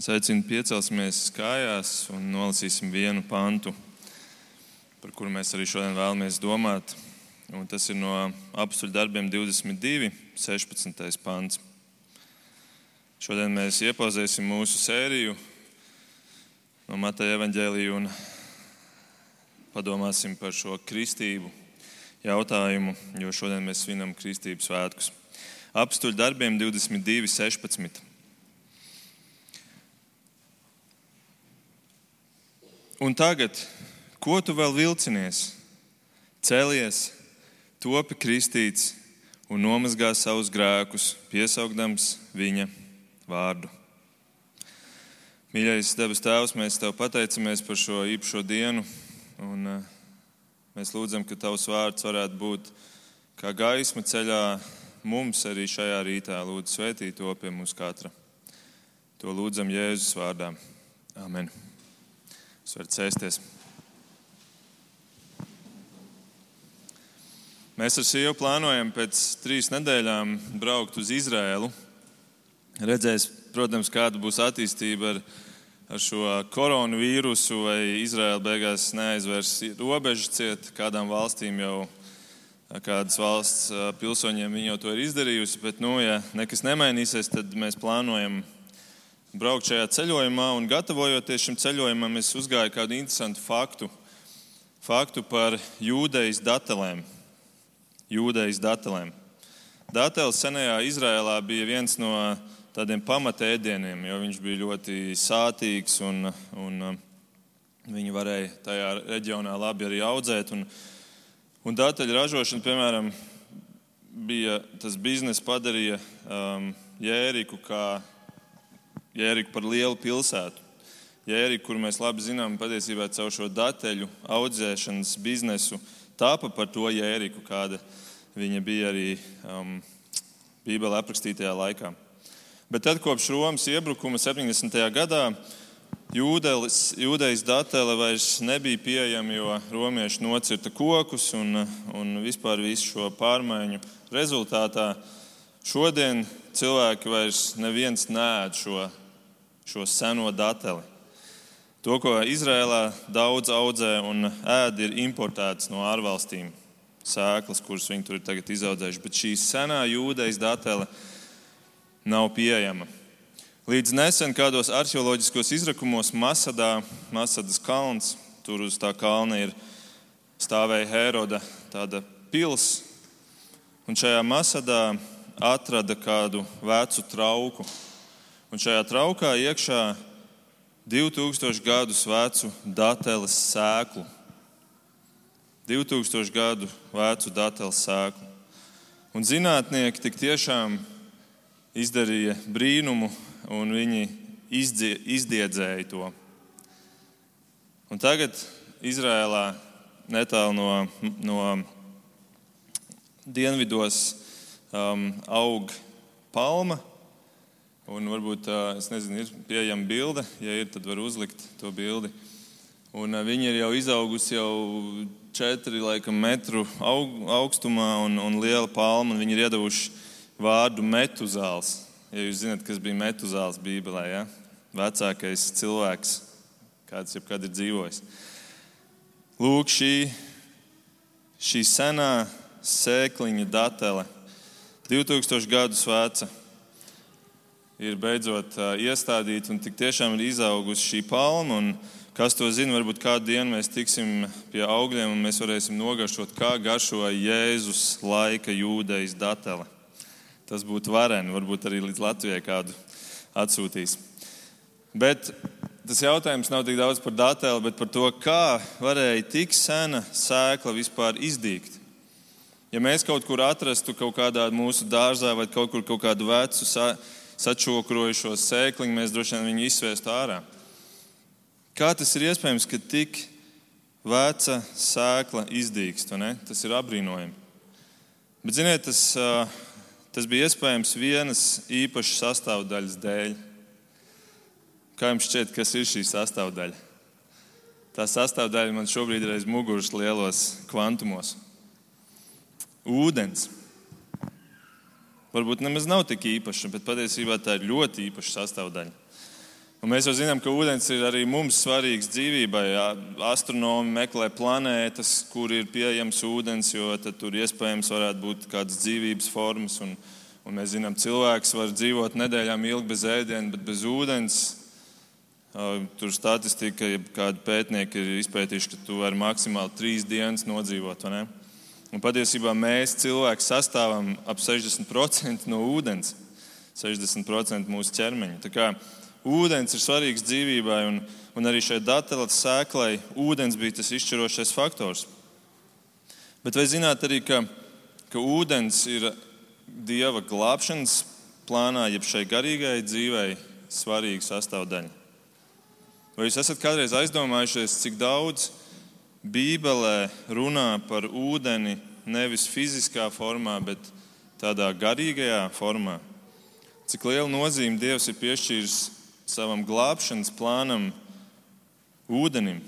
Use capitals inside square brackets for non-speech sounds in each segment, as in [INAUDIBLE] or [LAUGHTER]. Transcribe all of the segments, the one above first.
Es aicinu piecelsimies kājās un nolasīsim vienu pantu, par kuru mēs arī šodien vēlamies domāt. Un tas ir no apstuļu darbiem 22, 16. pants. Šodien mēs iepazīsim mūsu sēriju no Mateja evaņģēliju un padomāsim par šo kristību jautājumu, jo šodien mēs svinam kristības svētkus. Apstuļu darbiem 22, 16. Un tagad, ko tu vēl vilcinies? Cēlies, topi kristīts un nomazgā savus grēkus, piesaugdams viņa vārdu. Mīļais debes Tēvs, mēs Tev pateicamies par šo īpašo dienu. Un, uh, mēs lūdzam, ka Tavs vārds varētu būt kā gaisma ceļā mums arī šajā rītā. Lūdzu, svētī to pie mums katra. To lūdzam Jēzus vārdā. Amen. Jūs varat sēsties. Mēs ar sievu plānojam pēc trīs nedēļām braukt uz Izrēlu. Redzēs, protams, kāda būs attīstība ar, ar šo koronavīrusu, vai Izraela beigās neaizvērs robežu ciet. Kādām valstīm jau, kādas valsts pilsoņiem viņa jau to ir izdarījusi, bet, nu, ja nekas nemainīsies, tad mēs plānojam braukt šajā ceļojumā, un gatavojoties šim ceļojumam, es uzgāju kādu interesantu faktu, faktu par jūdejas datelēm. Jūdejas datelēm. Datels senajā Izrēlā bija viens no tādiem pamatēdieniem, jo viņš bija ļoti sātīgs un, un viņi varēja tajā reģionā labi arī audzēt. Un, un datelu ražošana, piemēram, bija tas bizness padarīja um, Jēriku kā Jēriku par lielu pilsētu. Jēriku, kur mēs labi zinām, patiesībā caur šo dateļu audzēšanas biznesu tāpa par to Jēriku, kāda viņa bija arī um, Bībelē aprakstītajā laikā. Bet tad, kopš Romas iebrukuma 70. gadā, jūdelis, jūdejas datele vairs nebija pieejama, jo romieši nocirta kokus un, un vispār visu šo pārmaiņu rezultātā. Šodien cilvēki vairs neviens nēd šo šo seno dateli. To, ko Izrēlā daudz audzē un ēd, ir importēts no ārvalstīm. Sēklas, kuras viņi tur ir izaudzējuši, bet šī senā jūdejas datele nav pieejama. Līdz nesen kādos arheoloģiskos izrakumos Masadā, Masadas kalns, tur uz tā kalna ir stāvēja Heroda tāda pils, un šajā Masadā atrada kādu vecu trauku un šajā traukā iekšā 2000 gadus vecu dateles sēklu. 2000 gadu vecu dateles sēklu. Un zinātnieki tik tiešām izdarīja brīnumu, un viņi izdzie, izdiedzēja to. Un tagad Izrēlā netālu no, no dienvidos um, aug palma, Un varbūt nezinu, ir pieejama bilde. Ja ir, tad var uzlikt to bildi. Un viņa ir jau izaugusi jau 4 laikam, metru aug, augstumā un, un liela palma. Viņi ir iedavuši vārdu metuzāls. Ja jūs zināt, kas bija metuzāls Bībelē, ja? vecākais cilvēks, kāds jebkad ir dzīvojis. Lūk, šī, šī senā sēkliņa datele, 2000 gadus veca ir beidzot iestādīta un tik tiešām ir izaugusi šī palma. Kas to zina, varbūt kādu dienu mēs tiksim pie augļiem un mēs varēsim nogaršot, kā garšo Jēzus laika jūdejas datele. Tas būtu vareni, varbūt arī līdz Latvijai kādu atsūtīs. Bet tas jautājums nav tik daudz par dateli, bet par to, kā varēja tik sena sēkla vispār izdīgt. Ja mēs kaut kur atrastu kaut kādā mūsu dārzā vai kaut kur kaut kādu vecu sēklu, sačokrojušo sēkliņu, mēs droši vien viņu izsviestu ārā. Kā tas ir iespējams, ka tik veca sēkla izdīkst? Tas ir apbrīnojami. Bet, ziniet, tas, tas bija iespējams vienas īpašas sastāvdaļas dēļ. Kā jums šķiet, kas ir šī sastāvdaļa? Tā sastāvdaļa man šobrīd ir aiz muguras lielos kvantumos. Ūdens varbūt nemaz nav tik īpaša, bet patiesībā tā ir ļoti īpaša sastāvdaļa. Un mēs jau zinām, ka ūdens ir arī mums svarīgs dzīvībai. Astronomi meklē planētas, kur ir pieejams ūdens, jo tur iespējams varētu būt kādas dzīvības formas. Un, un mēs zinām, ka cilvēks var dzīvot nedēļām ilgi bez ēdiena, bet bez ūdens. Tur statistika, ja kādi pētnieki ir izpētījuši, ka tu vari maksimāli trīs dienas nodzīvot. Un patiesībā mēs cilvēki sastāvam ap 60% no ūdens, 60% mūsu ķermeņa. Ūdens ir svarīgs dzīvībai, un, un arī šai datelas sēklai ūdens bija tas izšķirošais faktors. Bet vai zināt arī, ka, ka ūdens ir Dieva glābšanas plānā, jeb šai garīgajai dzīvei, svarīga sastāvdaļa? Vai jūs esat kādreiz aizdomājušies, cik daudz Bībelē runā par ūdeni nevis fiziskā formā, bet tādā garīgajā formā? Cik lielu nozīmi Dievs ir piešķīris savam glābšanas plānam, ūdenim.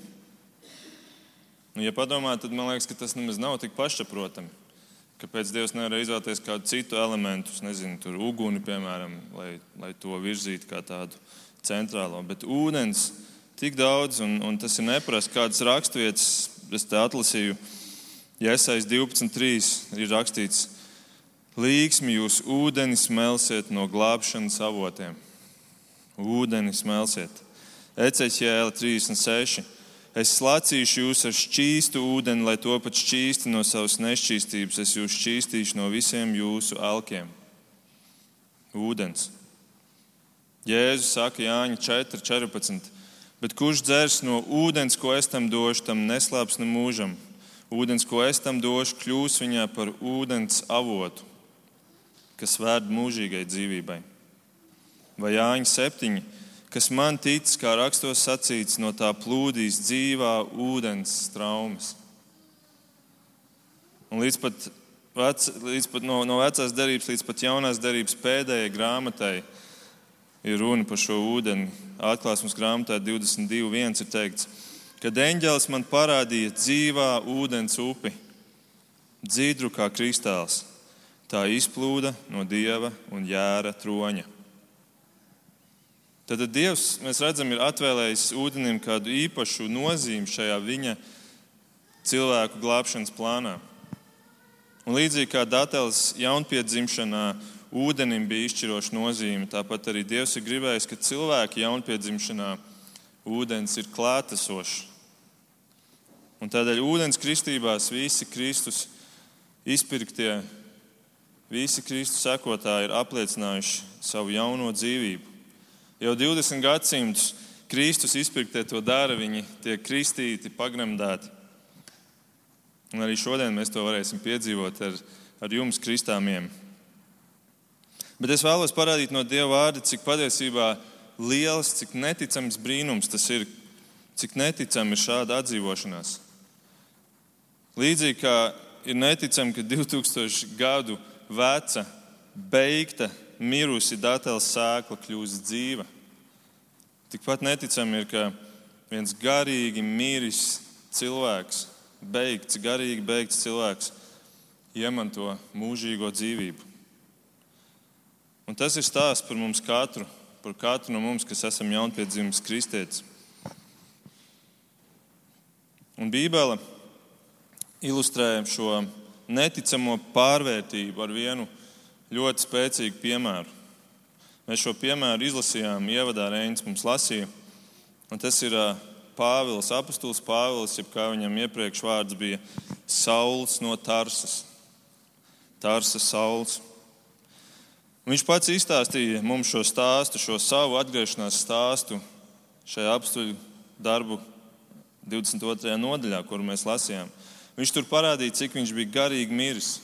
Nu, ja padomā, tad man liekas, ka tas nemaz nav tik pašsaprotami. Kāpēc Dievs nevar izvēlēties kādu citu elementu, nezinu, tur uguni, piemēram, lai, lai to virzītu kā tādu centrālo. Bet ūdens tik daudz, un, un tas ir neprasts, kādas raksturvietas es te atlasīju. Iesais 12.3 ir rakstīts, līksmi jūs ūdeni smelsiet no glābšanas avotiem ūdeni smelsiet. Eceķēla 36. Es slācīšu jūs ar šķīstu ūdeni, lai to pat šķīsti no savas nešķīstības. Es jūs šķīstīšu no visiem jūsu elkiem. Ūdens. Jēzus saka Jāņa 4, 14. Bet kurš dzers no ūdens, ko es tam došu, tam neslāps ne mūžam. Ūdens, ko es tam došu, kļūs viņā par ūdens avotu, kas vēd mūžīgai dzīvībai vai Jāņa 7, kas man tic, kā rakstos sacīts, no tā plūdīs dzīvā ūdens traumas. Un līdz pat, vec, līdz pat no, no vecās derības līdz pat jaunās derības pēdējai grāmatai ir runa par šo ūdeni. Atklāsmes grāmatā 22.1 ir teikts, kad eņģēlis man parādīja dzīvā ūdens upi, dzīdru kā kristāls. Tā izplūda no dieva un jēra troņa. Tad Dievs, mēs redzam, ir atvēlējis ūdenim kādu īpašu nozīmi šajā viņa cilvēku glābšanas plānā. Un līdzīgi kā Dāteles jaunpiedzimšanā ūdenim bija izšķiroša nozīme, tāpat arī Dievs ir gribējis, ka cilvēki jaunpiedzimšanā ūdens ir klātesošs. Un tādēļ ūdens kristībās visi Kristus izpirktie, visi Kristus sekotāji ir apliecinājuši savu jauno dzīvību. Jau 20 gadsimtus Kristus izpirktie to dara, viņi tiek kristīti, pagremdēti. Un arī šodien mēs to varēsim piedzīvot ar, ar jums, kristāmiem. Bet es vēlos parādīt no Dieva vārda, cik patiesībā liels, cik neticams brīnums tas ir, cik neticami ir šāda atdzīvošanās. Līdzīgi kā ir neticami, ka 2000 gadu veca, beigta mirusi datēls sēkla kļūst dzīva. Tikpat neticami ir, ka viens garīgi miris cilvēks, beigts, garīgi beigts cilvēks, iemanto mūžīgo dzīvību. Un tas ir stāsts par mums katru, par katru no mums, kas esam jaunpiedzimis kristietis. Un Bībele ilustrē šo neticamo pārvērtību ar vienu ļoti spēcīgu piemēru. Mēs šo piemēru izlasījām, ievadā Reņģis mums lasīja. Tas ir Pāvils, apustulis Pāvils, jeb kā viņam iepriekš vārds bija Sauls no Tarsas. Tarsas Sauls. Viņš pats izstāstīja mums šo stāstu, šo savu atgriešanās stāstu šajā apstuļu darbu 22. nodaļā, kuru mēs lasījām. Viņš tur parādīja, cik viņš bija garīgi miris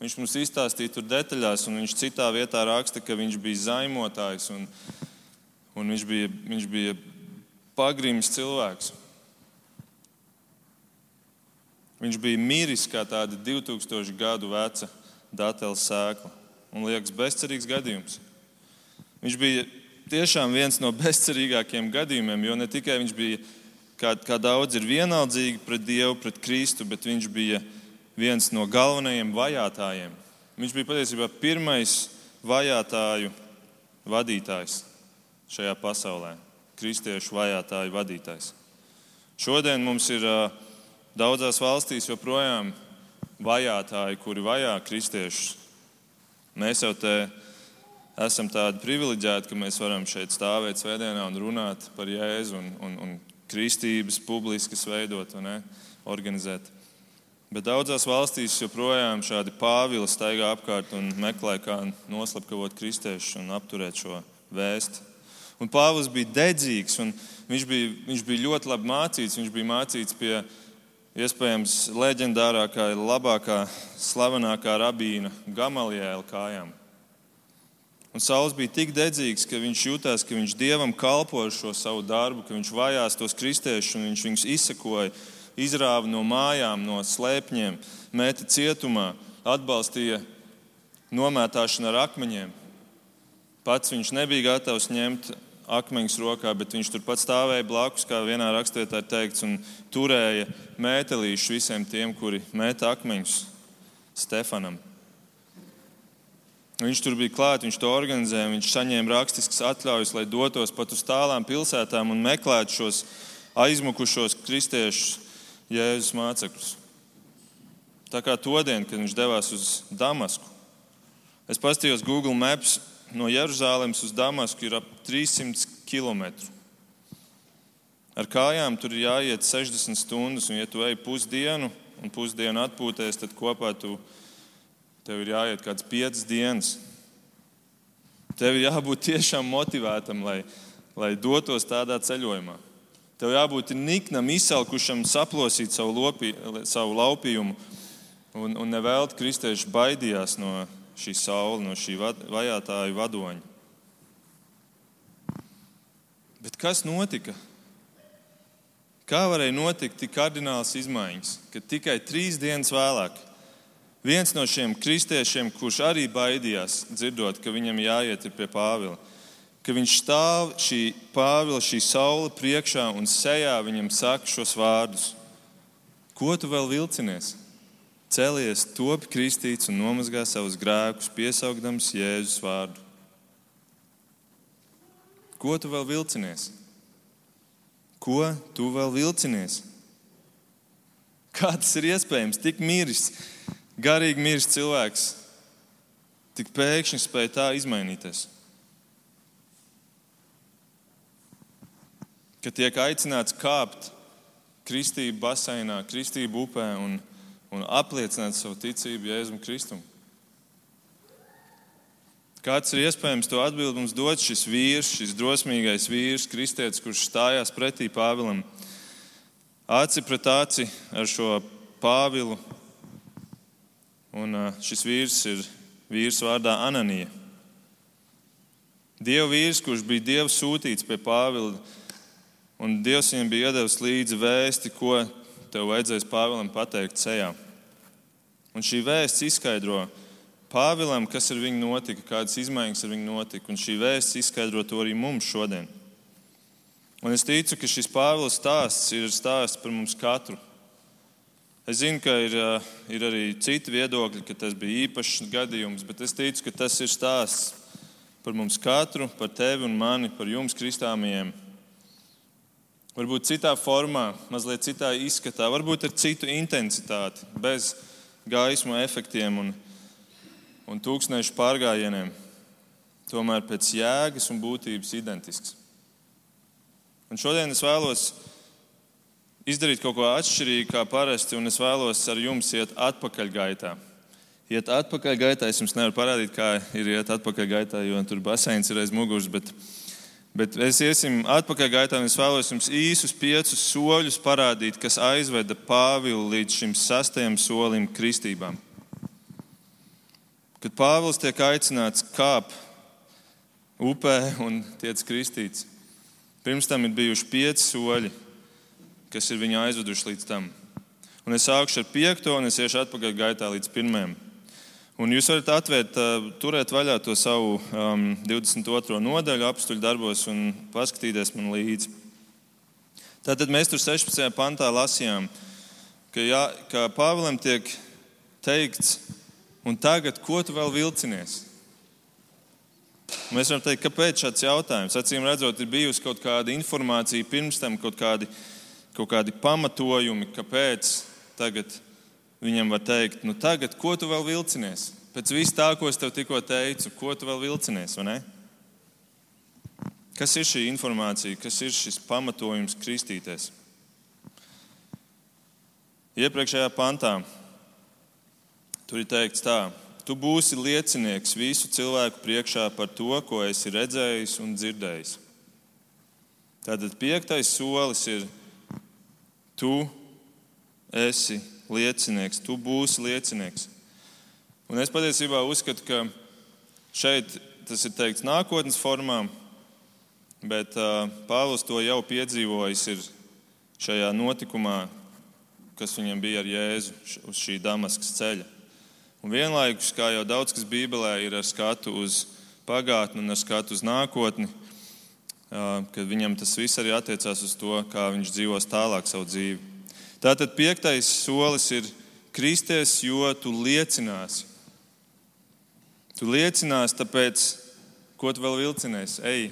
Viņš mums izstāstīja tur detaļās, un viņš citā vietā raksta, ka viņš bija zaimotājs un, un viņš bija, viņš bija pagrims cilvēks. Viņš bija miris kā tāda 2000 gadu veca datēla sēkla. Un liekas, bezcerīgs gadījums. Viņš bija tiešām viens no [LAUGHS] bezcerīgākajiem gadījumiem, jo ne tikai viņš bija, kā, kā daudz ir vienaldzīgi pret Dievu, pret Kristu, bet viņš bija viens no galvenajiem vajātajiem. Viņš bija patiesībā pirmais vajātāju vadītājs šajā pasaulē. kristiešu vajātāju vadītājs. Šodien mums ir daudzās valstīs joprojām vajātāji, kuri vajā kristiešus. Mēs jau te esam tādi privileģēti, ka mēs varam šeit stāvēt svētdienā un runāt par Jēzu un, un, un kristības publiskas veidot un organizēt. Bet daudzās valstīs joprojām šādi pāvili staigā apkārt un meklē, kā noslapkavot kristiešus un apturēt šo vēstu. Un Pāvils bija dedzīgs, un viņš bija, viņš bija ļoti labi mācīts. Viņš bija mācīts pie iespējams leģendārākā, labākā, slavenākā rabīna Gamaliela kājām. Un Sauls bija tik dedzīgs, ka viņš jutās, ka viņš dievam kalpo ar šo savu darbu, ka viņš vajās tos kristiešus un viņš viņus izsakoja, izrāva no mājām, no slēpņiem, mēta cietumā, atbalstīja nomētāšanu ar akmeņiem. Pats viņš nebija gatavs ņemt akmeņus rokā, bet viņš turpat stāvēja blakus, kā vienā rakstvietā ir teikts, un turēja mētelīšu visiem tiem, kuri mēta akmeņus Stefanam. Viņš tur bija klāts, viņš to organizēja, viņš saņēma rakstiskas atļaujas, lai dotos pat uz tālām pilsētām un meklētu šos aizmukušos kristiešus, Jēzus mācekļus. Tā kā to dienu, kad viņš devās uz Damasku. Es paskatījos Google Maps, no Jeruzalemes uz Damasku ir ap 300 km. Ar kājām tur ir jāiet 60 stundas, un, ja tu ej pusdienu un pusdienu atpūties, tad kopā tu, tev ir jāiet kāds 5 dienas. Tev ir jābūt tiešām motivētam, lai, lai dotos tādā ceļojumā. Tev jābūt niknam, izsalkušam, saplosīt savu, lopī, savu laupījumu un, un nevēlt kristieši baidījās no šī saule, no šī vajātāju vadoņa. Bet kas notika? Kā varēja notikt tik kardināls izmaiņas, kad tikai trīs dienas vēlāk viens no šiem kristiešiem, kurš arī baidījās, dzirdot, ka viņam jāiet pie Pāvila, ka viņš stāv šī Pāvila, šī saule priekšā un sejā viņam saka šos vārdus: Ko tu vēl vilcinies? Celies, top kristīts un nomazgā savus grēkus, piesaugdams Jēzus vārdu. Ko tu vēl vilcinies? Ko tu vēl vilcinies? Kā tas ir iespējams? Tik miris, garīgi miris cilvēks, tik pēkšņi spēja tā izmainīties. Kad tiek aicināts kāpt kristību baseinā, kristību upē un un apliecināt savu ticību Jēzum Kristum. Kāds ir iespējams to atbildi mums dot šis vīrs, šis drosmīgais vīrs, kristietis, kurš stājās pretī Pāvilam, aci pret aci ar šo Pāvilu. Un šis vīrs ir vīrs vārdā Ananija. Dieva vīrs, kurš bija Dieva sūtīts pie Pāvila, un Dievs viņam bija iedevis līdzi vēsti, ko tev vajadzēs Pāvilam pateikt sejā. Un šī vēsts izskaidro Pāvilam, kas ar viņu notika, kādas izmaiņas ar viņu notika. Un šī vēsts izskaidro to arī mums šodien. Un es ticu, ka šis Pāvils stāsts ir stāsts par mums katru. Es zinu, ka ir, ir arī citi viedokļi, ka tas bija īpašs gadījums, bet es ticu, ka tas ir stāsts par mums katru, par tevi un mani, par jums, kristāmajiem. Varbūt citā formā, mazliet citā izskatā, varbūt ar citu intensitāti, bez gaismu efektiem un, un tūkstnešu pārgājieniem. Tomēr pēc jēgas un būtības identisks. Un šodien es vēlos izdarīt kaut ko atšķirīgu kā parasti, un es vēlos ar jums iet atpakaļgaitā. Iet atpakaļgaitā, es jums nevaru parādīt, kā ir iet atpakaļgaitā, jo tur baseins ir aiz muguras. Bet Bet mēs iesim atpakaļ gaitā, es vēlos jums īsus piecus soļus parādīt, kas aizveda Pāvilu līdz šim sastajam solim kristībām. Kad Pāvils tiek aicināts kāpt upē un tiek kristīts, pirms tam ir bijuši pieci soļi, kas ir viņu aizveduši līdz tam. Un es sākšu ar piekto, un es iešu atpakaļ gaitā līdz pirmajam. Un jūs varat atvērt, turēt vaļā to savu um, 22. nodaļu apstuļu darbos un paskatīties man līdzi. Tātad mēs tur 16. pantā lasījām, ka, jā, ka Pāvēlam tiek teikts, un tagad, ko tu vēl vilcinies? Mēs varam teikt, kāpēc šāds jautājums? Acīm redzot, ir bijusi kaut kāda informācija pirms tam, kaut kādi, kaut kādi pamatojumi, kāpēc tagad viņam var teikt, nu tagad, ko tu vēl vilcinies? Pēc vis tā, ko es tev tikko teicu, ko tu vēl vilcinies? Kas ir šī informācija, kas ir šis pamatojums kristīties? Iepriekšējā pantā tur ir teikts tā, tu būsi liecinieks visu cilvēku priekšā par to, ko esi redzējis un dzirdējis. Tātad piektais solis ir, tu esi liecinieks, tu būsi liecinieks. Un es patiesībā uzskatu, ka šeit tas ir teikts nākotnes formā, bet Pāvils to jau piedzīvojis šajā notikumā, kas viņam bija ar Jēzu uz šī Damaskas ceļa. Un vienlaikus, kā jau daudz kas Bībelē ir ar skatu uz pagātni un ar skatu uz nākotni, kad viņam tas viss arī attiecās uz to, kā viņš dzīvos tālāk savu dzīvi. Tātad piektais solis ir kristies, jo tu liecināsi. Tu liecinās, tāpēc, ko tu vēl vilcinies? Ej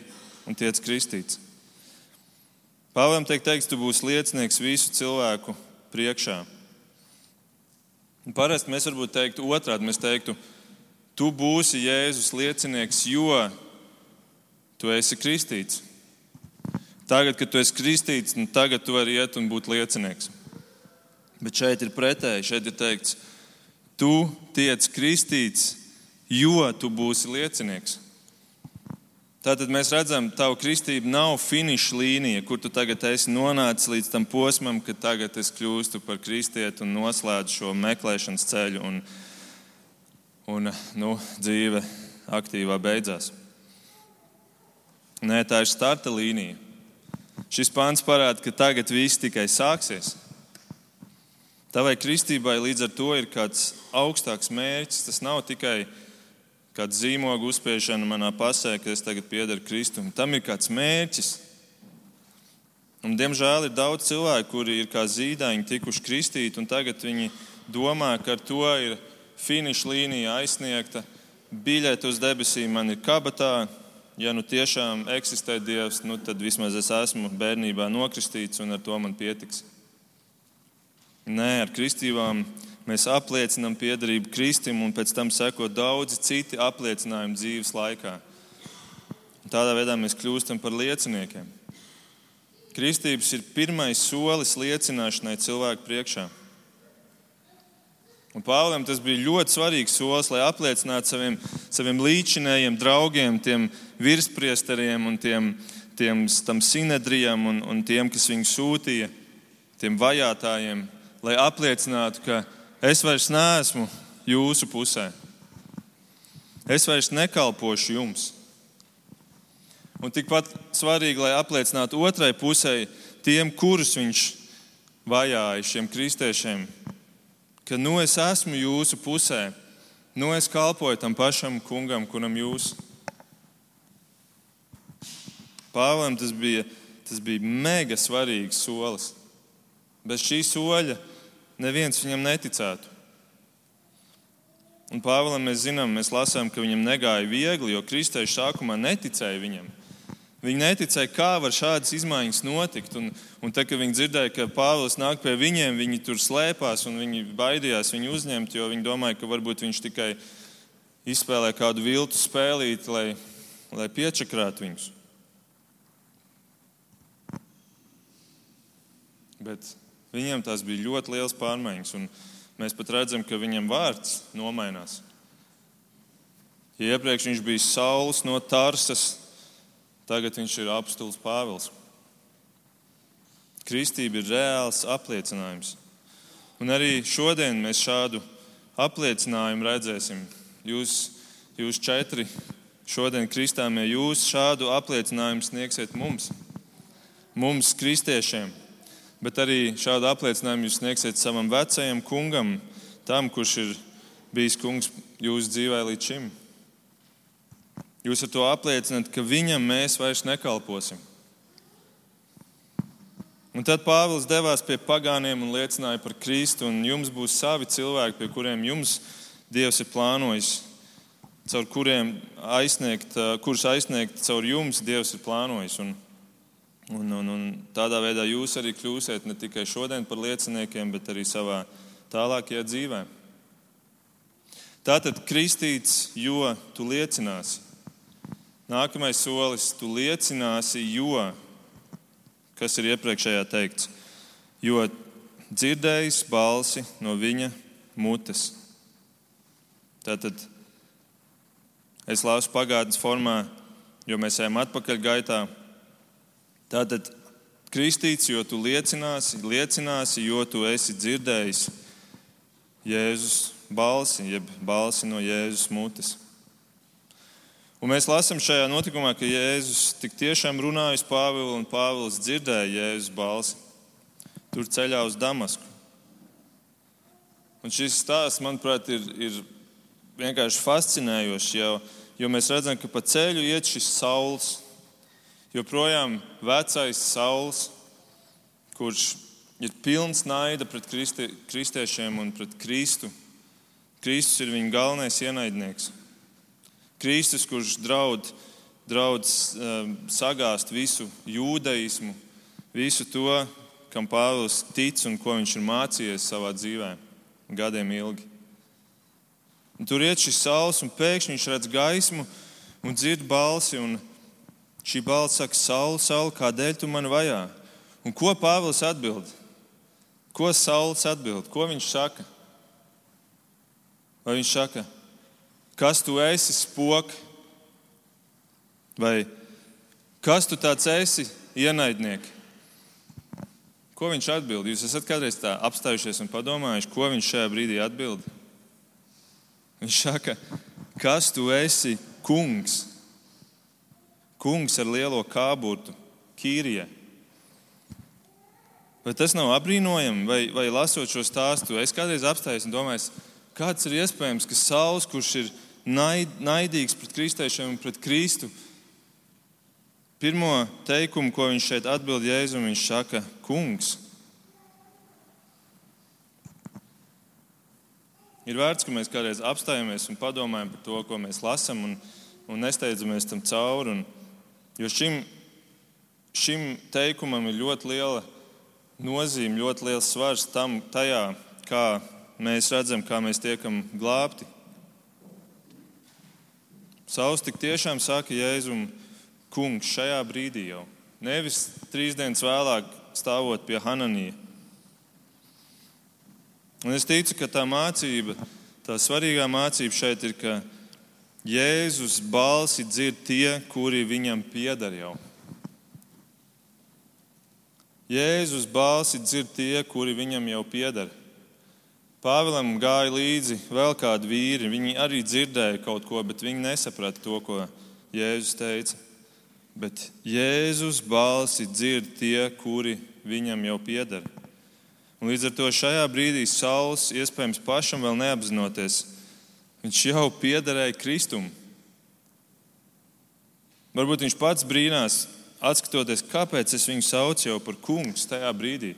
un tiec kristīts. Pāvēlam tiek teikts, tu būsi liecinieks visu cilvēku priekšā. Un parasti mēs varbūt teiktu otrādi. Mēs teiktu, tu būsi Jēzus liecinieks, jo tu esi kristīts. Tagad, kad tu esi kristīts, nu tagad tu vari iet un būt liecinieks. Bet šeit ir pretēji. Šeit ir teikts, tu tiec kristīts, jo tu būsi liecinieks. Tātad mēs redzam, ka tava kristība nav finiša līnija, kur tu tagad esi nonācis līdz tam posmam, ka tagad es kļūstu par kristieti un noslēdzu šo meklēšanas ceļu, un, un nu, dzīve aktīvā beidzās. Nē, tā ir starta līnija. Šis pāns parāda, ka tagad viss tikai sāksies. Tavai kristībai līdz ar to ir kāds augstāks mērķis. Tas nav tikai kāda zīmoga uzspiešana manā pasē, ka es tagad piedaru Kristum. Tam ir kāds mērķis. Un, diemžēl ir daudz cilvēku, kuri ir kā zīdaiņi tikuši kristīti, un tagad viņi domā, ka ar to ir finiša līnija aizsniegta, biļete uz debesīm man ir kabatā. Ja nu tiešām eksistē Dievs, nu tad vismaz es esmu bērnībā nokristīts, un ar to man pietiks. Nē, ar kristībām Mēs apliecinām piedarību Kristum, un pēc tam seko daudzi citi apliecinājumi dzīves laikā. Tādā veidā mēs kļūstam par lieciniekiem. Kristības ir pirmais solis liecināšanai cilvēku priekšā. Un Pāvils tas bija ļoti svarīgs solis, lai apliecinātu saviem, saviem līdzinējiem draugiem, tiem virspriesteriem un tiem, tiem sinedrijam un, un tiem, kas viņu sūtīja, tiem vajātājiem, lai apliecinātu, ka Es vairs neesmu jūsu pusē. Es vairs nekalpošu jums. Un tikpat svarīgi, lai apliecinātu otrai pusē, tiem, kurus viņš vajāja, šiem kristiešiem, ka nu es esmu jūsu pusē, nu es kalpoju tam pašam kungam, kuram jūs. Pāvēlam tas bija, tas bija mega svarīgs solis. Bez šī soļa neviens viņam neticētu. Un Pāvēlam mēs zinām, mēs lasām, ka viņam negāja viegli, jo kristieši sākumā neticēja viņam. Viņi neticēja, kā var šādas izmaiņas notikt. Un, un tad, kad viņi dzirdēja, ka Pāvils nāk pie viņiem, viņi tur slēpās un viņi baidījās viņu uzņemt, jo viņi domāja, ka varbūt viņš tikai izspēlē kādu viltu spēlīti, lai, lai piečakrātu viņus. Bet Viņiem tās bija ļoti liels pārmaiņas, un mēs pat redzam, ka viņam vārds nomainās. Ja iepriekš viņš bija Sauls no Tarsas, tagad viņš ir apstults Pāvils. Kristība ir reāls apliecinājums. Un arī šodien mēs šādu apliecinājumu redzēsim. Jūs, jūs četri šodien kristāmie, jūs šādu apliecinājumu sniegsiet mums, mums, kristiešiem bet arī šādu apliecinājumu jūs sniegsiet savam vecajam kungam, tam, kurš ir bijis kungs jūsu dzīvē līdz šim. Jūs ar to apliecināt, ka viņam mēs vairs nekalposim. Un tad Pāvils devās pie pagāniem un liecināja par Kristu, un jums būs savi cilvēki, pie kuriem jums Dievs ir plānojis caur kuriem aizsniegt, kurus aizsniegt caur jums Dievs ir plānojis. Un, un, un, un tādā veidā jūs arī kļūsiet ne tikai šodien par lieciniekiem, bet arī savā tālākajā dzīvē. Tātad kristīts, jo tu liecināsi. Nākamais solis - tu liecināsi, jo, kas ir iepriekšējā teikts, jo dzirdējis balsi no viņa mutes. Tātad es lasu pagātnes formā, jo mēs ejam atpakaļ gaitā. Tātad kristīts, jo tu liecināsi, liecināsi, jo tu esi dzirdējis Jēzus balsi, jeb balsi no Jēzus mutes. Un mēs lasām šajā notikumā, ka Jēzus tik tiešām runāja uz Pāvilu, un Pāvils dzirdēja Jēzus balsi tur ceļā uz Damasku. Un šis stāsts, manuprāt, ir, ir vienkārši fascinējošs, jo, jo mēs redzam, ka pa ceļu iet šis saules, joprojām vecais saules, kurš ir pilns naida pret kristi, kristiešiem un pret Kristu. Kristus ir viņa galvenais ienaidnieks. Kristus, kurš draud, draud um, sagāst visu jūdaismu, visu to, kam Pāvils tic un ko viņš ir mācījies savā dzīvē gadiem ilgi. Un tur iet šis saules, un pēkšņi viņš redz gaismu un dzird balsi. Un šī balss saka, Saule, Saule, kādēļ tu mani vajā? Un ko Pāvils atbild? Ko Sauls atbild? Ko viņš saka? Vai viņš saka, Kas tu esi, spoks? Vai kas tu tāds esi, ienaidnieks? Ko viņš atbild? Jūs esat kādreiz tā apstājušies un padomājuši, ko viņš šajā brīdī atbild? Viņš saka, kas tu esi, kungs? Kungs ar lielo kāburtu, Kīrijai. Vai tas nav apbrīnojami, vai, vai lasot šo stāstu, es kādreiz apstājos un domāju, kāds ir iespējams, ka Sauls, kurš ir naid, naidīgs pret kristiešiem un pret Kristu. Pirmo teikumu, ko viņš šeit atbild Jēzum, viņš saka, kungs. Ir vērts, ka mēs kādreiz apstājamies un padomājam par to, ko mēs lasām, un, un nesteidzamies tam cauri. Un, jo šim, šim teikumam ir ļoti liela nozīme, ļoti liels svars tam, tajā, kā mēs redzam, kā mēs tiekam glābti. Sauls tik tiešām saka Jēzum, kungs, šajā brīdī jau. Nevis trīs dienas vēlāk stāvot pie Hananija. Un es ticu, ka tā mācība, tā svarīgā mācība šeit ir, ka Jēzus balsi dzird tie, kuri viņam pieder jau. Jēzus balsi dzird tie, kuri viņam jau pieder. Pāvēlam gāja līdzi vēl kādi vīri. Viņi arī dzirdēja kaut ko, bet viņi nesaprata to, ko Jēzus teica. Bet Jēzus balsi dzird tie, kuri viņam jau pieder. Un līdz ar to šajā brīdī Sauls, iespējams, pašam vēl neapzinoties, viņš jau piederēja Kristum. Varbūt viņš pats brīnās, atskatoties, kāpēc es viņu saucu jau par kungu tajā brīdī.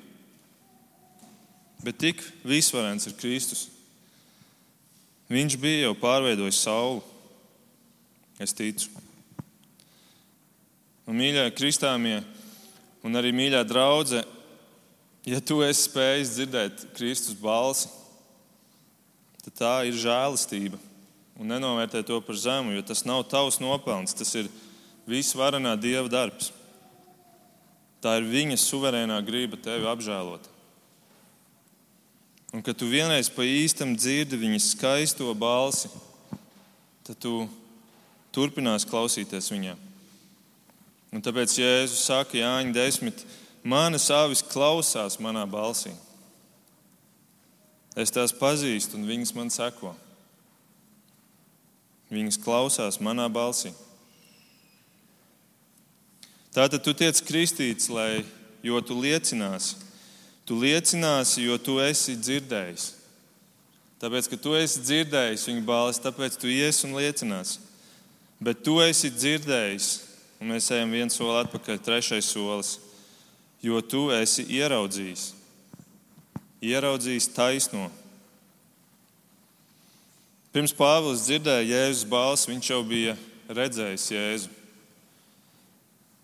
Bet tik visvarens ir Kristus. Viņš bija jau pārveidojis sauli. Es ticu. Un, mīļā kristāmie, un arī mīļā draudzene, ja tu esi spējis dzirdēt Kristus balsi, tad tā ir žēlastība. Un nenovērtē to par zemu, jo tas nav tavs nopelns, tas ir visvarenā Dieva darbs. Tā ir viņa suverēnā grība tevi apžēlot. Un kad tu vienreiz pa īstam dzirdi viņas skaisto balsi, tad tu turpinās klausīties viņā. Un tāpēc Jēzus saka, Jāņa 10, manas avis klausās manā balsī. Es tās pazīstu, un viņas man seko. Viņas klausās manā balsī. Tātad tu tiec kristīts, lai, jo tu liecināsi Tu liecināsi, jo tu esi dzirdējis. Tāpēc, ka tu esi dzirdējis viņa balsi, tāpēc tu iesi un liecināsi. Bet tu esi dzirdējis, un mēs ejam viens soli atpakaļ, trešais solis, jo tu esi ieraudzījis. Ieraudzījis taisno. Pirms Pāvils dzirdēja Jēzus balsi, viņš jau bija redzējis Jēzu.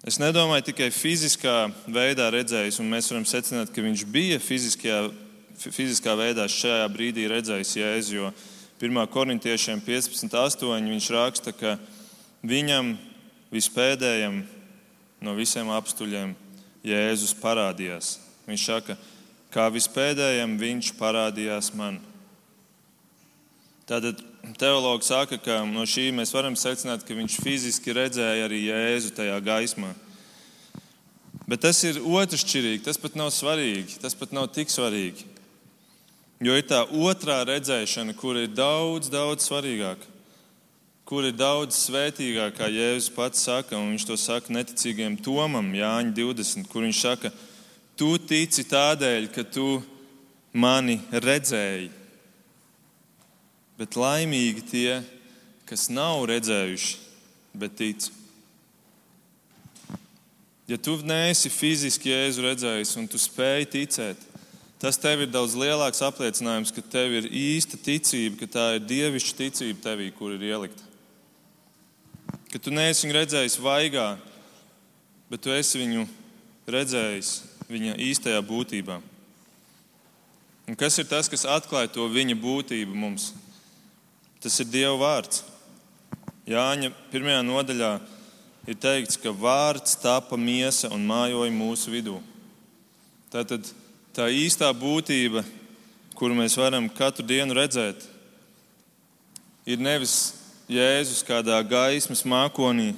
Es nedomāju tikai fiziskā veidā redzējis, un mēs varam secināt, ka viņš bija fiziskajā, fiziskā veidā šajā brīdī redzējis Jēzu. Jo 1. korintiešiem 15.8. viņš raksta, ka viņam vispēdējam no visiem apstuļiem Jēzus parādījās. Viņš saka, kā vispēdējam viņš parādījās man. Tātad teologs saka, ka no šī mēs varam secināt, ka viņš fiziski redzēja arī Jēzu tajā gaismā. Bet tas ir otršķirīgi, tas pat nav svarīgi, tas pat nav tik svarīgi. Jo ir tā otrā redzēšana, kur ir daudz, daudz svarīgāka, kur ir daudz svētīgākā, kā Jēzus pats saka, un viņš to saka neticīgiem Tomam, Jāņa 20, kur viņš saka, tu tici tādēļ, ka tu mani redzēji bet laimīgi tie, kas nav redzējuši, bet tic. Ja tu neesi fiziski jēzu redzējis un tu spēj ticēt, tas tev ir daudz lielāks apliecinājums, ka tev ir īsta ticība, ka tā ir dievišķa ticība tevī, kur ir ielikta. Ka tu neesi viņu redzējis vaigā, bet tu esi viņu redzējis viņa īstajā būtībā. Un kas ir tas, kas atklāja to viņa būtību mums? Tas ir Dieva vārds. Jāņa pirmajā nodaļā ir teikts, ka vārds tapa miesa un mājoja mūsu vidū. Tātad tā īstā būtība, kuru mēs varam katru dienu redzēt, ir nevis Jēzus kādā gaismas mākonī,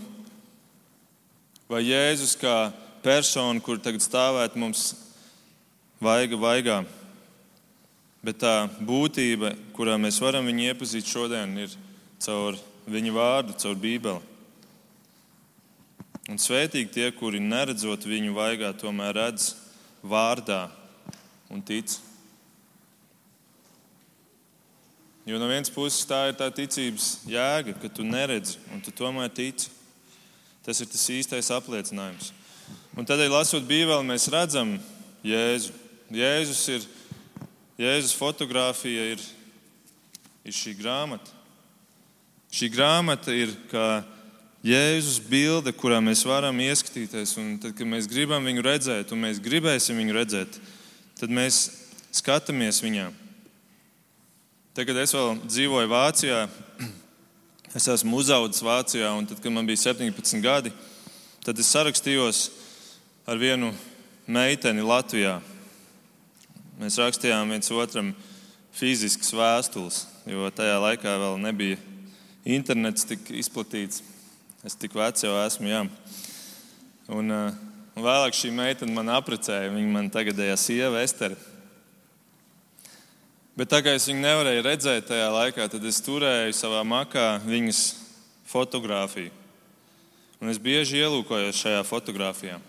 vai Jēzus kā persona, kur tagad stāvētu mums vaiga vaigā. Bet tā būtība, kurā mēs varam viņu iepazīt šodien, ir caur viņa vārdu, caur Bībeli. Un svētīgi tie, kuri neredzot viņu vaigā, tomēr redz vārdā un tic. Jo no vienas puses tā ir tā ticības jēga, ka tu neredzi un tu tomēr tici. Tas ir tas īstais apliecinājums. Un tādēļ, lasot Bībeli, mēs redzam Jēzu. Jēzus ir Jēzus fotografija ir, ir šī grāmata. Šī grāmata ir kā Jēzus bilde, kurā mēs varam ieskatīties. Tad, kad mēs gribam viņu redzēt, un mēs gribēsim viņu redzēt, tad mēs skatāmies viņā. Tad, kad es vēl dzīvoju Vācijā, es esmu uzaugusi Vācijā, un tad, kad man bija 17 gadi, tad es sarakstījos ar vienu meiteni Latvijā. Mēs rakstījām viens otram fiziskas vēstules, jo tajā laikā vēl nebija internets tik izplatīts. Es tik vecs jau esmu. Jā. Un, uh, un vēlāk šī meitene man apprecēja. Viņa man tagadējā sieva Estere. Bet tā kā es viņu nevarēju redzēt tajā laikā, tad es turēju savā makā viņas fotografiju. Un es bieži ielūkojos šajā fotografijā.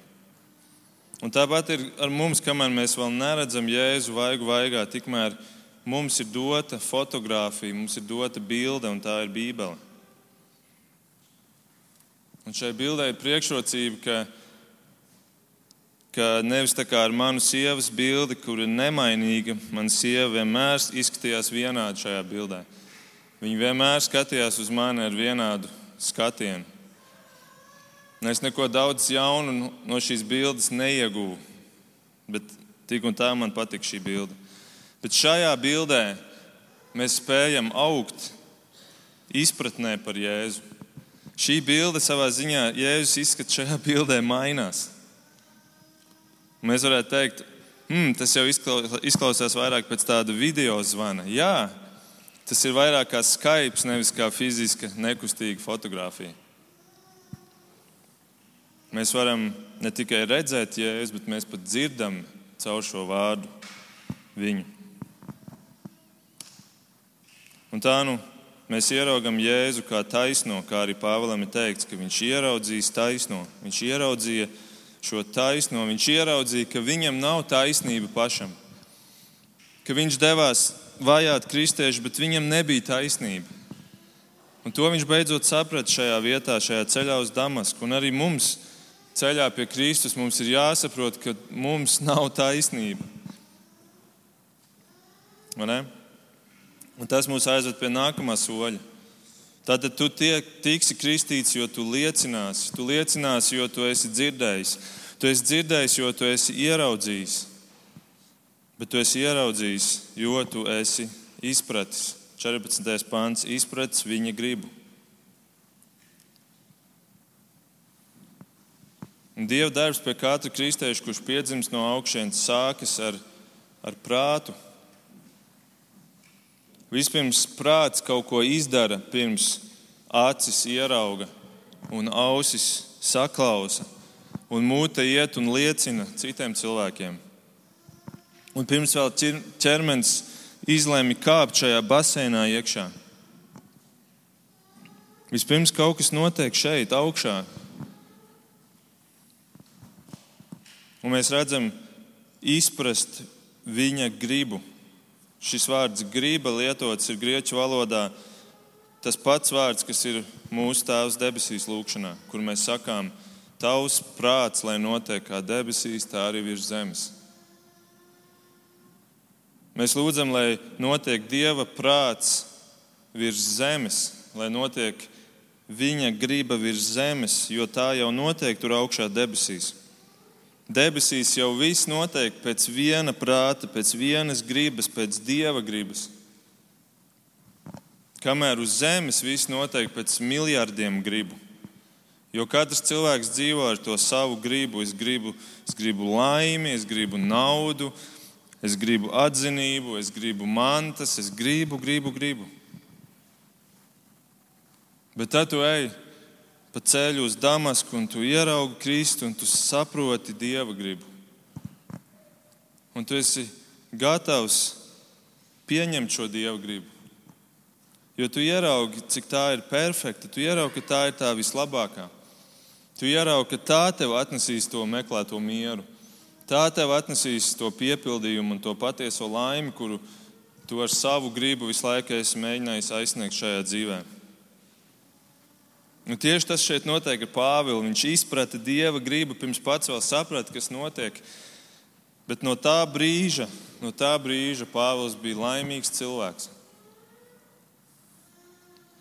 Un tāpat ir ar mums, kamēr mēs vēl neredzam Jēzu vaigu vaigā, tikmēr mums ir dota fotografija, mums ir dota bilde, un tā ir Bībele. Un šai bildē ir priekšrocība, ka, ka nevis tā kā ar manu sievas bildi, kur ir nemainīga, mana sieva vienmēr izskatījās vienādi šajā bildē. Viņa vienmēr skatījās uz mani ar vienādu skatienu. Es neko daudz jaunu no šīs bildes neieguvu, bet tik un tā man patīk šī bilde. Bet šajā bildē mēs spējam augt izpratnē par Jēzu. Šī bilde savā ziņā, Jēzus izskats šajā bildē mainās. Mēs varētu teikt, hmm, tas jau izklausās vairāk pēc tāda video zvana. Jā, tas ir vairāk kā Skype, nevis kā fiziska, nekustīga fotografija. Mēs varam ne tikai redzēt Jēzu, bet mēs pat dzirdam caur šo vārdu viņu. Un tā nu mēs ieraugam Jēzu kā taisno, kā arī Pāvēlam ir teikts, ka viņš ieraudzīs taisno. Viņš ieraudzīja šo taisno, viņš ieraudzīja, ka viņam nav taisnība pašam, ka viņš devās vajāt kristiešu, bet viņam nebija taisnība. Un to viņš beidzot saprata šajā vietā, šajā ceļā uz Damasku. Un arī mums ceļā pie Kristus mums ir jāsaprot, ka mums nav taisnība. Tas mūs aizved pie nākamā soļa. Tad tu tiek, tiksi kristīts, jo tu liecināsi. Tu liecināsi, jo tu esi dzirdējis. Tu esi dzirdējis, jo tu esi ieraudzījis. Bet tu esi ieraudzījis, jo tu esi izpratis. 14. pāns - izpratis viņa gribu. Dieva darbs pie katra kristieša, kurš piedzimst no augšas, sākas ar, ar prātu. Vispirms prāts kaut ko izdara, pirms acis ierauga un ausis saklausa, un mūte iet un liecina citiem cilvēkiem. Un pirms vēl ķermenis izlēma kāpt šajā basēnā iekšā. Vispirms kaut kas notiek šeit, augšā. Un mēs redzam, izprast viņa gribu. Šis vārds griba lietots ir grieķu valodā tas pats vārds, kas ir mūsu Tēvs debesīs lūkšanā, kur mēs sakām, Tavs prāts, lai notiek kā debesīs, tā arī virs zemes. Mēs lūdzam, lai notiek Dieva prāts virs zemes, lai notiek Viņa griba virs zemes, jo tā jau notiek tur augšā debesīs. Debesīs jau viss notiek pēc viena prāta, pēc vienas gribas, pēc dieva gribas. Kamēr uz zemes viss notiek pēc miljardiem gribu. Jo katrs cilvēks dzīvo ar to savu gribu. Es gribu, es gribu laimi, es gribu naudu, es gribu atzinību, es gribu mantas, es gribu, gribu, gribu. Bet tad tu ej pa ceļu uz Damasku, un tu ieraugi Kristu, un tu saproti Dieva gribu. Un tu esi gatavs pieņemt šo Dieva gribu. Jo tu ieraugi, cik tā ir perfekta, tu ieraugi, ka tā ir tā vislabākā. Tu ieraugi, ka tā tev atnesīs to meklēto mieru. Tā tev atnesīs to piepildījumu un to patieso laimi, kuru tu ar savu gribu visu laiku esi mēģinājis aizsniegt šajā dzīvēm. Un nu, tieši tas šeit notiek ar Pāvilu. Viņš izprata dieva gribu, pirms pats vēl saprata, kas notiek. Bet no tā brīža, no tā brīža Pāvils bija laimīgs cilvēks.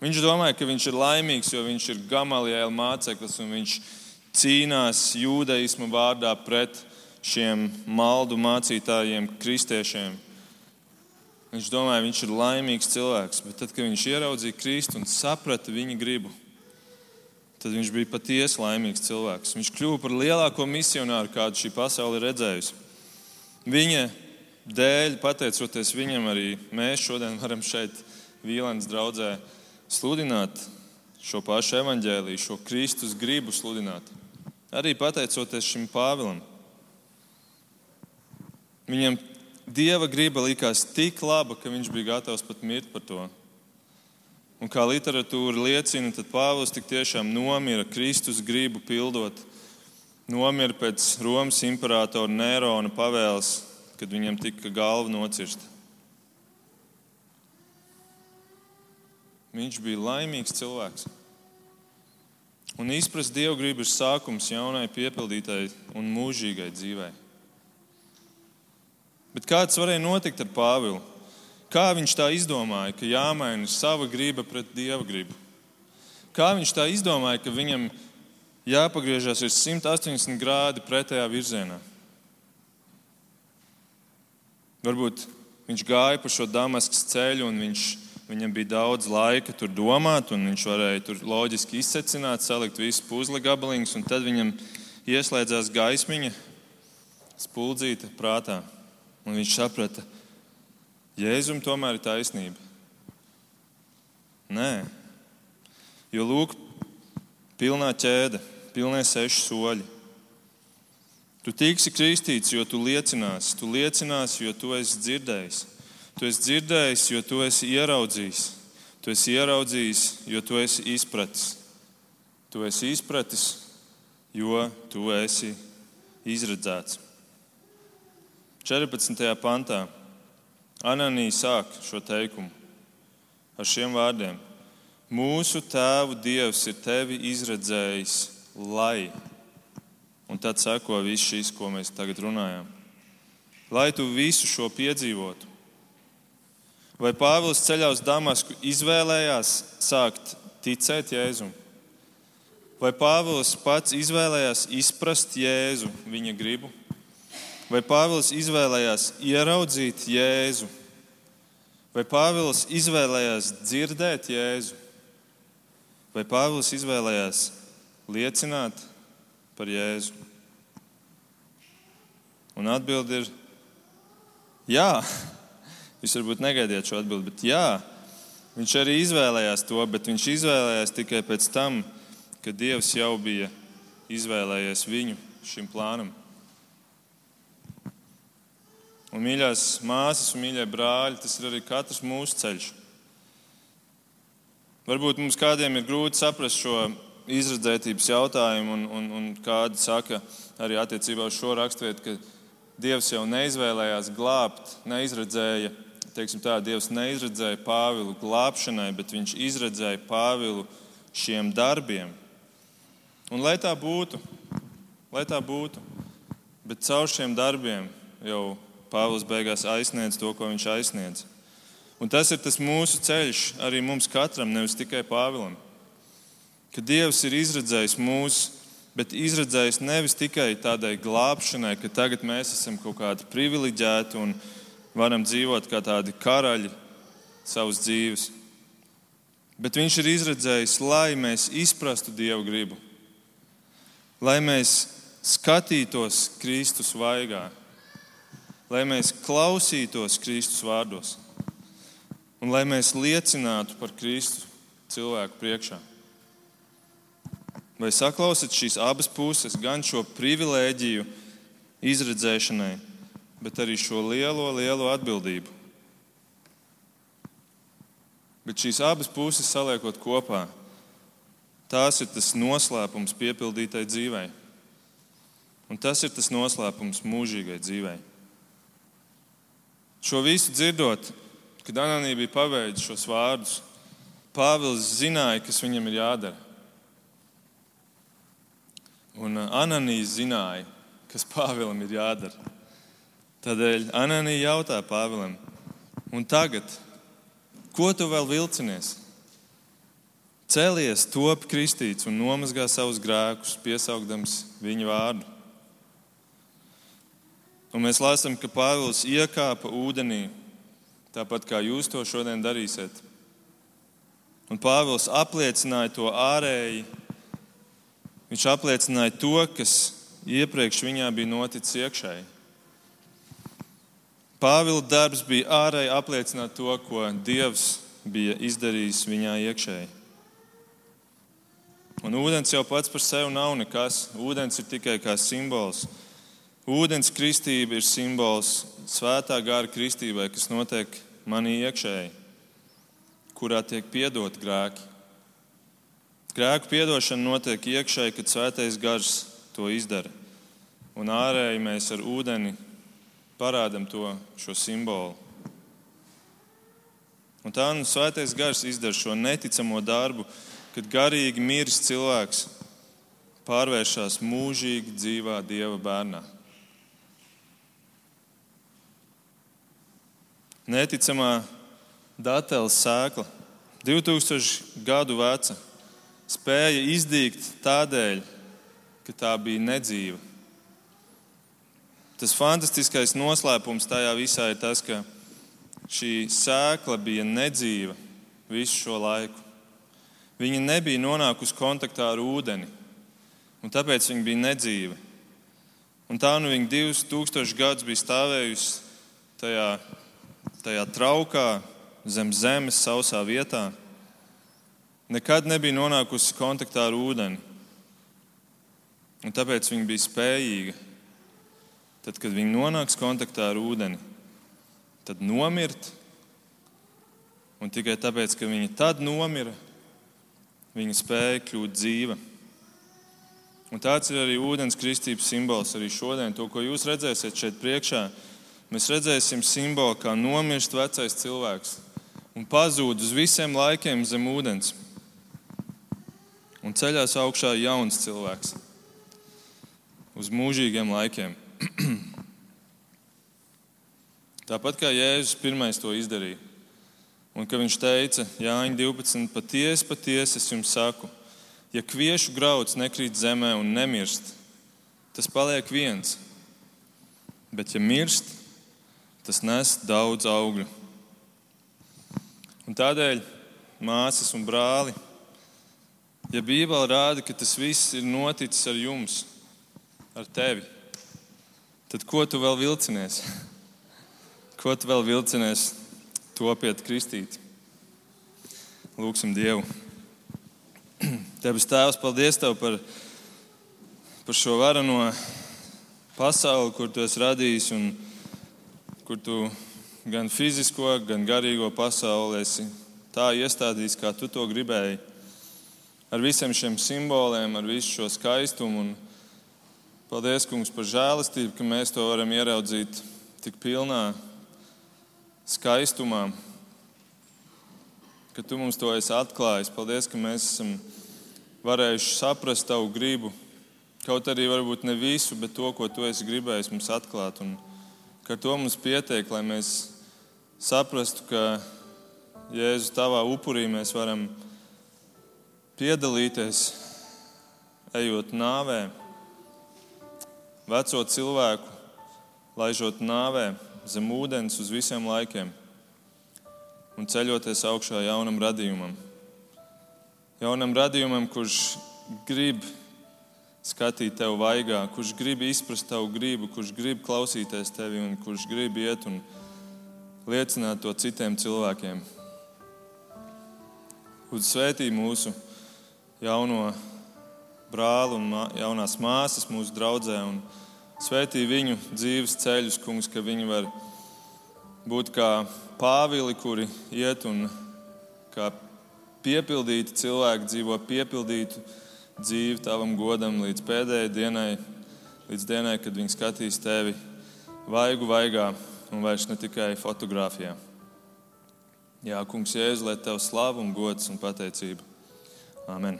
Viņš domāja, ka viņš ir laimīgs, jo viņš ir Gamaliela māceklis un viņš cīnās jūdaismu vārdā pret šiem maldu mācītājiem, kristiešiem. Viņš domāja, viņš ir laimīgs cilvēks, bet tad, kad viņš ieraudzīja Kristu un saprata viņa gribu, tad viņš bija patiesi laimīgs cilvēks. Viņš kļuva par lielāko misionāru, kādu šī pasaule ir redzējusi. Viņa dēļ, pateicoties viņam, arī mēs šodien varam šeit, Vīlēnas draudzē, sludināt šo pašu evaņģēlīju, šo Kristus gribu sludināt. Arī pateicoties šim Pāvilam. Viņam dieva griba likās tik laba, ka viņš bija gatavs pat mirt par to. Un kā literatūra liecina, tad Pāvils tik tiešām nomira Kristus gribu pildot. Nomira pēc Romas imperatora Nērona pavēles, kad viņam tika galva nocirsta. Viņš bija laimīgs cilvēks. Un izprast dievu gribu ir sākums jaunai, piepildītai un mūžīgai dzīvei. Bet kāds varēja notikt ar Pāvilu? Kā viņš tā izdomāja, ka jāmaina sava griba pret dieva gribu? Kā viņš tā izdomāja, ka viņam jāpagriežas 180 grādi pretējā virzienā? Varbūt viņš gāja pa šo Damaskas ceļu, un viņš, viņam bija daudz laika tur domāt, un viņš varēja tur loģiski izsecināt, salikt visus puzles gabaliņus, un tad viņam ieslēdzās gaismiņa, spuldzīta prātā. Un viņš saprata, ka Jēzum tomēr ir taisnība. Nē, jo lūk, pilnā ķēde, pilnie seši soļi. Tu tiksi kristīts, jo tu liecināsi, tu liecināsi, jo tu esi dzirdējis. Tu esi dzirdējis, jo tu esi ieraudzījis. Tu esi ieraudzījis, jo tu esi izpratis. Tu esi izpratis, jo tu esi izredzēts. 14. pantā. Ananija sāk šo teikumu ar šiem vārdiem: Mūsu tēvu dievs ir tevi izredzējis, lai. Un tad seko viss šis, ko mēs tagad runājam. Lai tu visu šo piedzīvotu. Vai Pāvils ceļā uz Damasku izvēlējās sākt ticēt Jēzum? Vai Pāvils pats izvēlējās izprast Jēzu, viņa gribu? Vai Pāvils izvēlējās ieraudzīt Jēzu? Vai Pāvils izvēlējās dzirdēt Jēzu? Vai Pāvils izvēlējās liecināt par Jēzu? Un atbildi ir jā. [LAUGHS] Jūs varbūt negaidījāt šo atbildi, bet jā, viņš arī izvēlējās to, bet viņš izvēlējās tikai pēc tam, kad Dievs jau bija izvēlējies viņu šim plānam. Un, mīļās māsas un mīļie brāļi, tas ir arī katrs mūsu ceļš. Varbūt mums kādiem ir grūti saprast šo izredzētības jautājumu, un, un, un kādi saka arī attiecībā uz šo raksturvietu, ka Dievs jau neizvēlējās glābt, neizredzēja teiksim tā, Dievs neizredzēja Pāvilu glābšanai, bet viņš izredzēja Pāvilu šiem darbiem. Un lai tā būtu, lai tā būtu, bet caur šiem darbiem jau Pāvils beigās aizsniedz to, ko viņš aizsniedz. Un tas ir tas mūsu ceļš arī mums katram, nevis tikai Pāvilam. Ka Dievs ir izredzējis mūsu, bet izredzējis nevis tikai tādai glābšanai, ka tagad mēs esam kaut kādi privileģēti un varam dzīvot kā tādi karaļi savas dzīves. Bet viņš ir izredzējis, lai mēs izprastu Dievu gribu, lai mēs skatītos Kristus vaigā, lai mēs klausītos Kristus vārdos un lai mēs liecinātu par Kristu cilvēku priekšā. Vai saklausat šīs abas puses, gan šo privilēģiju izredzēšanai, bet arī šo lielo, lielo atbildību. Bet šīs abas puses saliekot kopā, tās ir tas noslēpums piepildītai dzīvei. Un tas ir tas noslēpums mūžīgai dzīvei. Šo visu dzirdot, kad Ananija bija paveidis šos vārdus, Pāvils zināja, kas viņam ir jādara. Un uh, Ananija zināja, kas [LAUGHS] Pāvilam ir jādara. Tādēļ Ananija jautā Pāvilam, un tagad, ko tu vēl vilcinies? Cēlies, top kristīts un nomazgā savus grēkus, piesaukdams viņa vārdu. Un mēs lasām, ka Pāvils iekāpa ūdenī, tāpat kā jūs to šodien darīsiet. Un Pāvils apliecināja to ārēji. Viņš apliecināja to, kas iepriekš viņā bija noticis iekšēji. Pāvila darbs bija ārēji apliecināt to, ko Dievs bija izdarījis viņā iekšēji. Un ūdens jau pats par sevi nav nekas. Ūdens ir tikai kā simbols. Ūdens kristība ir simbols svētā gara kristībai, kas notiek manī iekšēji, kurā tiek piedot grēki. Grēku piedošana notiek iekšēji, kad svētais gars to izdara. Un ārēji mēs ar ūdeni parādam to šo simbolu. Un tā nu svētais gars izdara šo neticamo darbu, kad garīgi miris cilvēks pārvēršas mūžīgi dzīvā Dieva bērnā. Neticamā dateles sēkla, 2000 gadu veca, spēja izdīgt tādēļ, ka tā bija nedzīva. Tas fantastiskais noslēpums tajā visā ir tas, ka šī sēkla bija nedzīva visu šo laiku. Viņa nebija nonākusi kontaktā ar ūdeni, un tāpēc viņa bija nedzīva. Un tā nu viņa 2000 gadus bija stāvējusi tajā, tajā traukā, zem zemes, sausā vietā. Nekad nebija nonākusi kontaktā ar ūdeni. Un tāpēc viņa bija spējīga tad, kad viņi nonāks kontaktā ar ūdeni, tad nomirt. Un tikai tāpēc, ka viņa tad nomira, viņa spēja kļūt dzīva. Un tāds ir arī ūdens kristības simbols. Arī šodien, to, ko jūs redzēsiet šeit priekšā, mēs redzēsim simbolu, kā nomirst vecais cilvēks un pazūd uz visiem laikiem zem ūdens. Un ceļās augšā jauns cilvēks uz mūžīgiem laikiem. [CLEARS THROAT] Tāpat kā Jēzus pirmais to izdarīja. Un ka viņš teica, Jāņa 12, patiesi, patiesi es jums saku, ja kviešu grauds nekrīt zemē un nemirst, tas paliek viens. Bet, ja mirst, tas nes daudz augļu. Un tādēļ, māsas un brāli, ja Bībele rāda, ka tas viss ir noticis ar jums, ar tevi, tad ko tu vēl vilcinies? Ko tu vēl vilcinies topiet kristīt? Lūksim Dievu. Debes Tēvs, paldies Tev par, par šo varano pasauli, kur Tu esi radījis un kur Tu gan fizisko, gan garīgo pasauli esi tā iestādījis, kā Tu to gribēji. Ar visiem šiem simboliem, ar visu šo skaistumu. Un paldies, Kungs, par žēlastību, ka mēs to varam ieraudzīt tik pilnā skaistumā, ka Tu mums to esi atklājis. Paldies, ka mēs esam varējuši saprast Tavu gribu. Kaut arī varbūt ne visu, bet to, ko Tu esi gribējis mums atklāt. Un ka to mums pietiek, lai mēs saprastu, ka Jēzus Tavā upurī mēs varam piedalīties, ejot nāvē, veco cilvēku, laižot nāvē zem ūdens uz visiem laikiem un ceļoties augšā jaunam radījumam. Jaunam radījumam, kurš grib skatīt tevi vaigā, kurš grib izprast tavu gribu, kurš grib klausīties tevi un kurš grib iet un liecināt to citiem cilvēkiem. Uz svētī mūsu jauno brāli un jaunās māsas mūsu draudzē un svētī viņu dzīves ceļus, kungs, ka viņi var būt kā pāvili, kuri iet un kā piepildīti cilvēki dzīvo piepildītu dzīvi tavam godam līdz pēdējai dienai, līdz dienai, kad viņi skatīs tevi vaigu vaigā un vairs ne tikai fotografijā. Jā, kungs, Jēzus, lai tev slavu un gods un pateicība. Amen.